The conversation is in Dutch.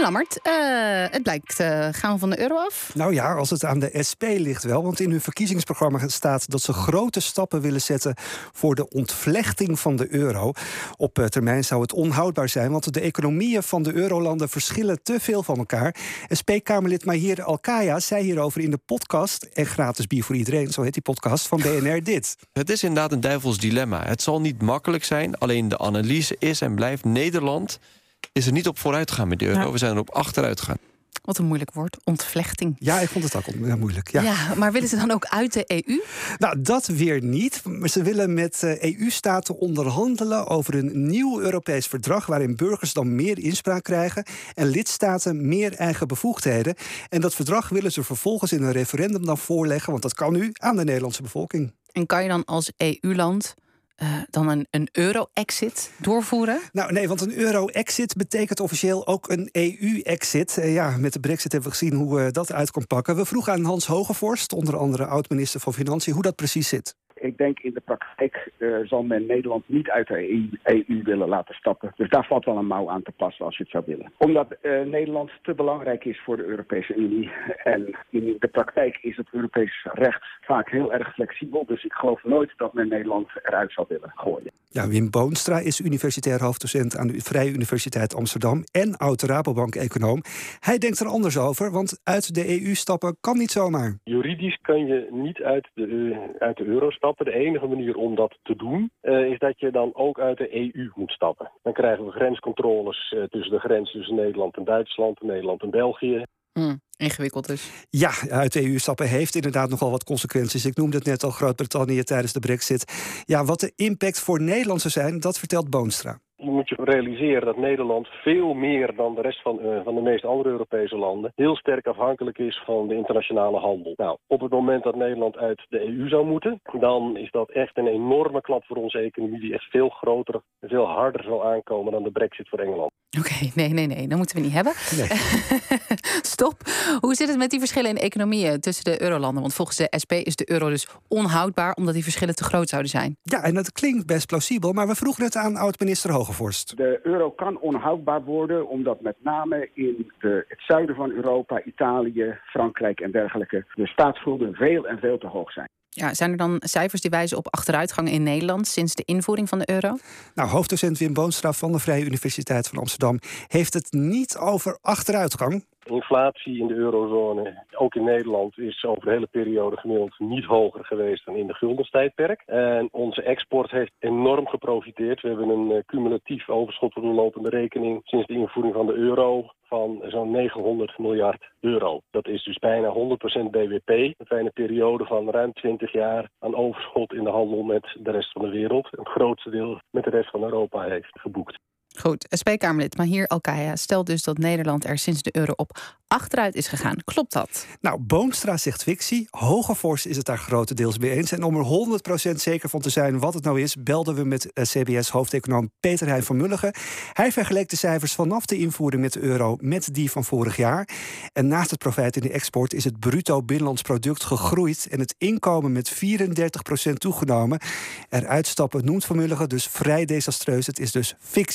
En Lammert, eh, het blijkt, uh, gaan we van de euro af? Nou ja, als het aan de SP ligt wel. Want in hun verkiezingsprogramma staat dat ze grote stappen willen zetten voor de ontvlechting van de euro. Op uh, termijn zou het onhoudbaar zijn, want de economieën van de eurolanden verschillen te veel van elkaar. SP-Kamerlid Mahir Alkaya zei hierover in de podcast, en gratis bier voor iedereen, zo heet die podcast van BNR dit. Het is inderdaad een duivels dilemma. Het zal niet makkelijk zijn, alleen de analyse is en blijft Nederland is er niet op vooruit gegaan met de euro. We zijn erop achteruit gegaan. Wat een moeilijk woord, ontvlechting. Ja, ik vond het ook moeilijk. Ja. ja, maar willen ze dan ook uit de EU? Nou, dat weer niet. Maar ze willen met EU-staten onderhandelen over een nieuw Europees verdrag... waarin burgers dan meer inspraak krijgen en lidstaten meer eigen bevoegdheden. En dat verdrag willen ze vervolgens in een referendum dan voorleggen... want dat kan nu aan de Nederlandse bevolking. En kan je dan als EU-land uh, dan een, een euro-exit doorvoeren? Nou nee, want een euro-exit betekent officieel ook een EU-exit. Uh, ja, met de brexit hebben we gezien hoe uh, dat uit kan pakken. We vroegen aan Hans Hogevorst, onder andere oud-minister van Financiën, hoe dat precies zit. Ik denk in de praktijk uh, zal men Nederland niet uit de EU, EU, willen laten stappen. Dus daar valt wel een mouw aan te passen als je het zou willen. Omdat uh, Nederland te belangrijk is voor de Europese Unie. En in de praktijk is het Europees recht vaak heel erg flexibel. Dus ik geloof nooit dat men Nederland eruit zal willen gooien. Ja, Wim Boonstra is universitair hoofddocent aan de Vrije Universiteit Amsterdam en oud-Rabobank-econoom. Hij denkt er anders over, want uit de EU stappen kan niet zomaar. Juridisch kan je niet uit de, uit de euro stappen. De enige manier om dat te doen uh, is dat je dan ook uit de EU moet stappen. Dan krijgen we grenscontroles uh, tussen de grens tussen Nederland en Duitsland, Nederland en België. Mm, ingewikkeld dus. Ja, uit de EU stappen heeft inderdaad nogal wat consequenties. Ik noemde het net al Groot-Brittannië tijdens de brexit. Ja, wat de impact voor Nederland zou zijn, dat vertelt Boonstra je moet je realiseren dat Nederland veel meer dan de rest van, uh, van de meeste andere Europese landen heel sterk afhankelijk is van de internationale handel. Nou, op het moment dat Nederland uit de EU zou moeten, dan is dat echt een enorme klap voor onze economie die echt veel groter en veel harder zal aankomen dan de brexit voor Engeland. Oké, okay, nee, nee, nee, dat moeten we niet hebben. Nee. Stop. Hoe zit het met die verschillen in economieën tussen de eurolanden? Want volgens de SP is de euro dus onhoudbaar omdat die verschillen te groot zouden zijn. Ja, en dat klinkt best plausibel, maar we vroegen het aan oud-minister Hoog de euro kan onhoudbaar worden omdat met name in de, het zuiden van Europa, Italië, Frankrijk en dergelijke de staatsschulden veel en veel te hoog zijn. Ja, zijn er dan cijfers die wijzen op achteruitgang in Nederland sinds de invoering van de euro? Nou, hoofddocent Wim Boonstra van de Vrije Universiteit van Amsterdam heeft het niet over achteruitgang. Inflatie in de eurozone, ook in Nederland, is over de hele periode gemiddeld niet hoger geweest dan in de guldenstijdperk. En onze export heeft enorm geprofiteerd. We hebben een uh, cumulatief overschot op de lopende rekening sinds de invoering van de euro van zo'n 900 miljard euro. Dat is dus bijna 100% BBP. Dat wij een periode van ruim 20 jaar aan overschot in de handel met de rest van de wereld. Het grootste deel met de rest van Europa heeft geboekt. Goed, SP-Kamerlid Mahir Alkaya stelt dus dat Nederland er sinds de euro op achteruit is gegaan. Klopt dat? Nou, Boomstra zegt fictie. Hogevors is het daar grotendeels mee eens. En om er 100% zeker van te zijn wat het nou is, belden we met CBS-hoofdeconoom Peter Heijn van Mulligen. Hij vergeleek de cijfers vanaf de invoering met de euro met die van vorig jaar. En naast het profijt in de export is het bruto binnenlands product gegroeid en het inkomen met 34% toegenomen. Er uitstappen noemt van Mulligen dus vrij desastreus. Het is dus fictie.